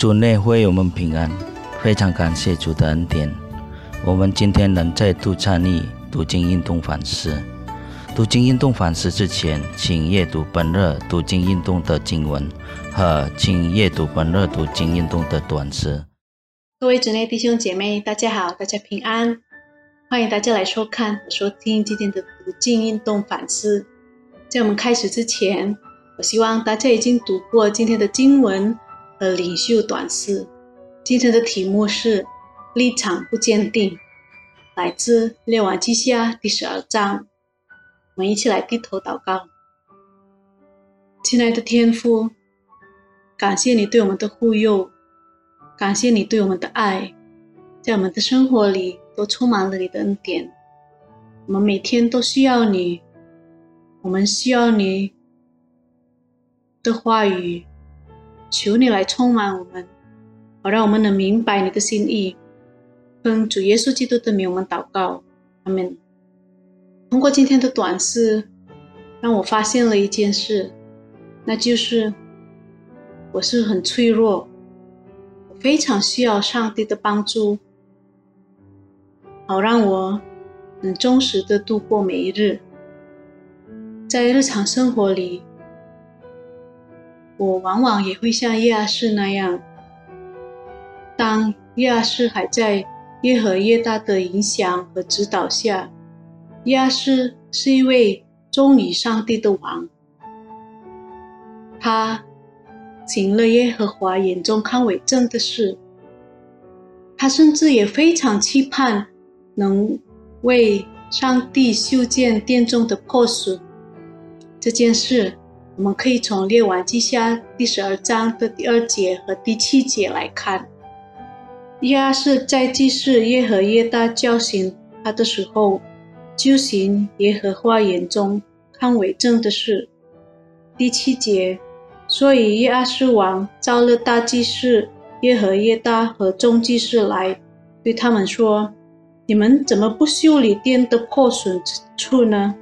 主内会我们平安，非常感谢主的恩典。我们今天能再度参与读经运动反思。读经运动反思之前，请阅读本日读经运动的经文和请阅读本日读经运动的短诗。各位主内弟兄姐妹，大家好，大家平安，欢迎大家来收看和收听今天的读经运动反思。在我们开始之前，我希望大家已经读过今天的经文。和领袖短视，今天的题目是立场不坚定，来自列王记下第十二章。我们一起来低头祷告，亲爱的天父，感谢你对我们的护佑，感谢你对我们的爱，在我们的生活里都充满了你的恩典。我们每天都需要你，我们需要你的话语。求你来充满我们，好让我们能明白你的心意。奉主耶稣基督的名，我们祷告，阿门。通过今天的短视，让我发现了一件事，那就是我是很脆弱，我非常需要上帝的帮助，好让我能忠实的度过每一日，在日常生活里。我往往也会像亚士那样，当亚士还在耶和耶大的影响和指导下，亚士是一位忠于上帝的王。他行了耶和华眼中看为正的事，他甚至也非常期盼能为上帝修建殿中的破损这件事。我们可以从《列王记下》第十二章的第二节和第七节来看，亚是在祭祀耶和耶大叫醒他的时候，就行耶和华眼中看为正的事。第七节，所以亚士王召了大祭司耶和耶大和众祭司来，对他们说：“你们怎么不修理殿的破损之处呢？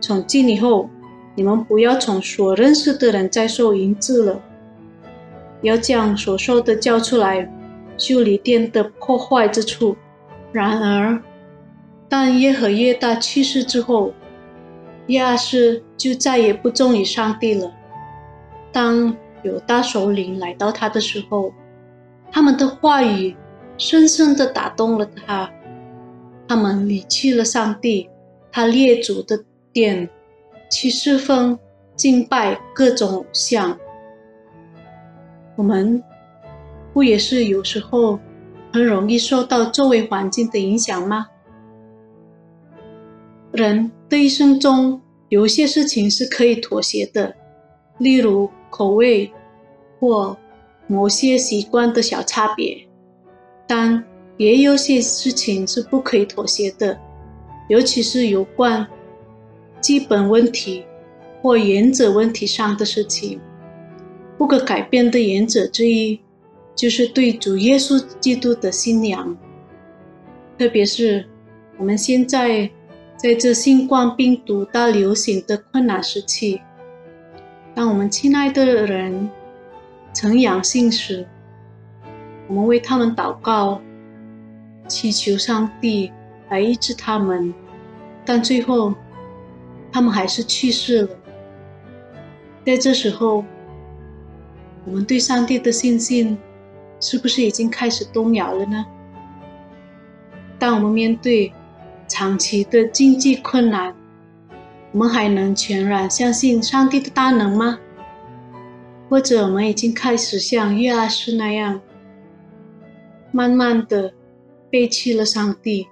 从今以后。”你们不要从所认识的人再收银子了，要将所收的交出来，修理殿的破坏之处。然而，当耶和耶大去世之后，亚斯就再也不忠于上帝了。当有大首领来到他的时候，他们的话语深深地打动了他，他们离弃了上帝，他列祖的殿。去侍奉、敬拜各种像，我们不也是有时候很容易受到周围环境的影响吗？人的一生中，有些事情是可以妥协的，例如口味或某些习惯的小差别，但也有些事情是不可以妥协的，尤其是有关。基本问题或原则问题上的事情，不可改变的原则之一，就是对主耶稣基督的信仰。特别是我们现在在这新冠病毒大流行的困难时期，当我们亲爱的人呈阳性时，我们为他们祷告，祈求上帝来医治他们，但最后。他们还是去世了。在这时候，我们对上帝的信心是不是已经开始动摇了呢？当我们面对长期的经济困难，我们还能全然相信上帝的大能吗？或者我们已经开始像约阿斯那样，慢慢的背弃了上帝，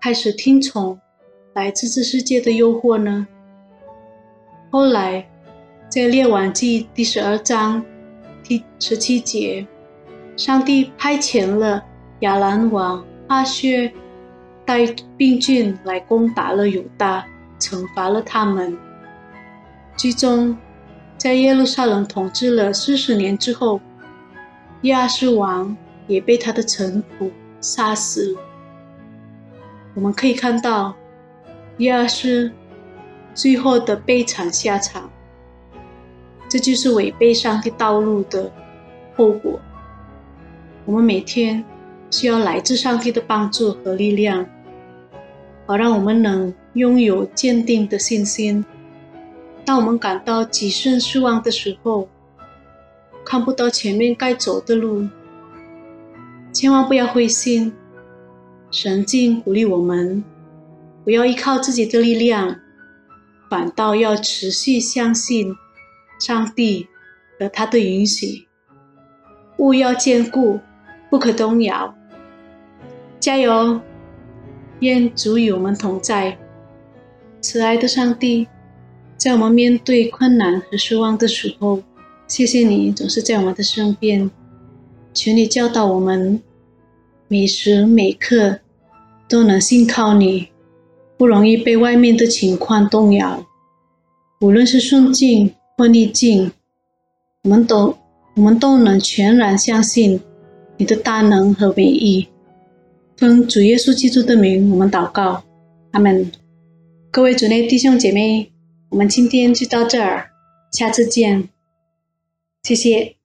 开始听从？来自这世界的诱惑呢？后来，在列王记第十二章第十七节，上帝派遣了亚兰王阿薛带病菌来攻打了犹大，惩罚了他们。最终，在耶路撒冷统治了四十年之后，亚述王也被他的臣仆杀死。我们可以看到。亚是最后的悲惨下场，这就是违背上帝道路的，后果。我们每天需要来自上帝的帮助和力量，好让我们能拥有坚定的信心。当我们感到极甚失望的时候，看不到前面该走的路，千万不要灰心。神经鼓励我们，不要依靠自己的力量，反倒要持续相信上帝和他的允许。务要坚固，不可动摇。加油！愿主与我们同在。慈爱的上帝。在我们面对困难和失望的时候，谢谢你总是在我们的身边。求你教导我们，每时每刻都能信靠你，不容易被外面的情况动摇。无论是顺境或逆境，我们都我们都能全然相信你的大能和美意。奉主耶稣基督的名，我们祷告，阿门。各位主内弟兄姐妹。我们今天就到这儿，下次见，谢谢。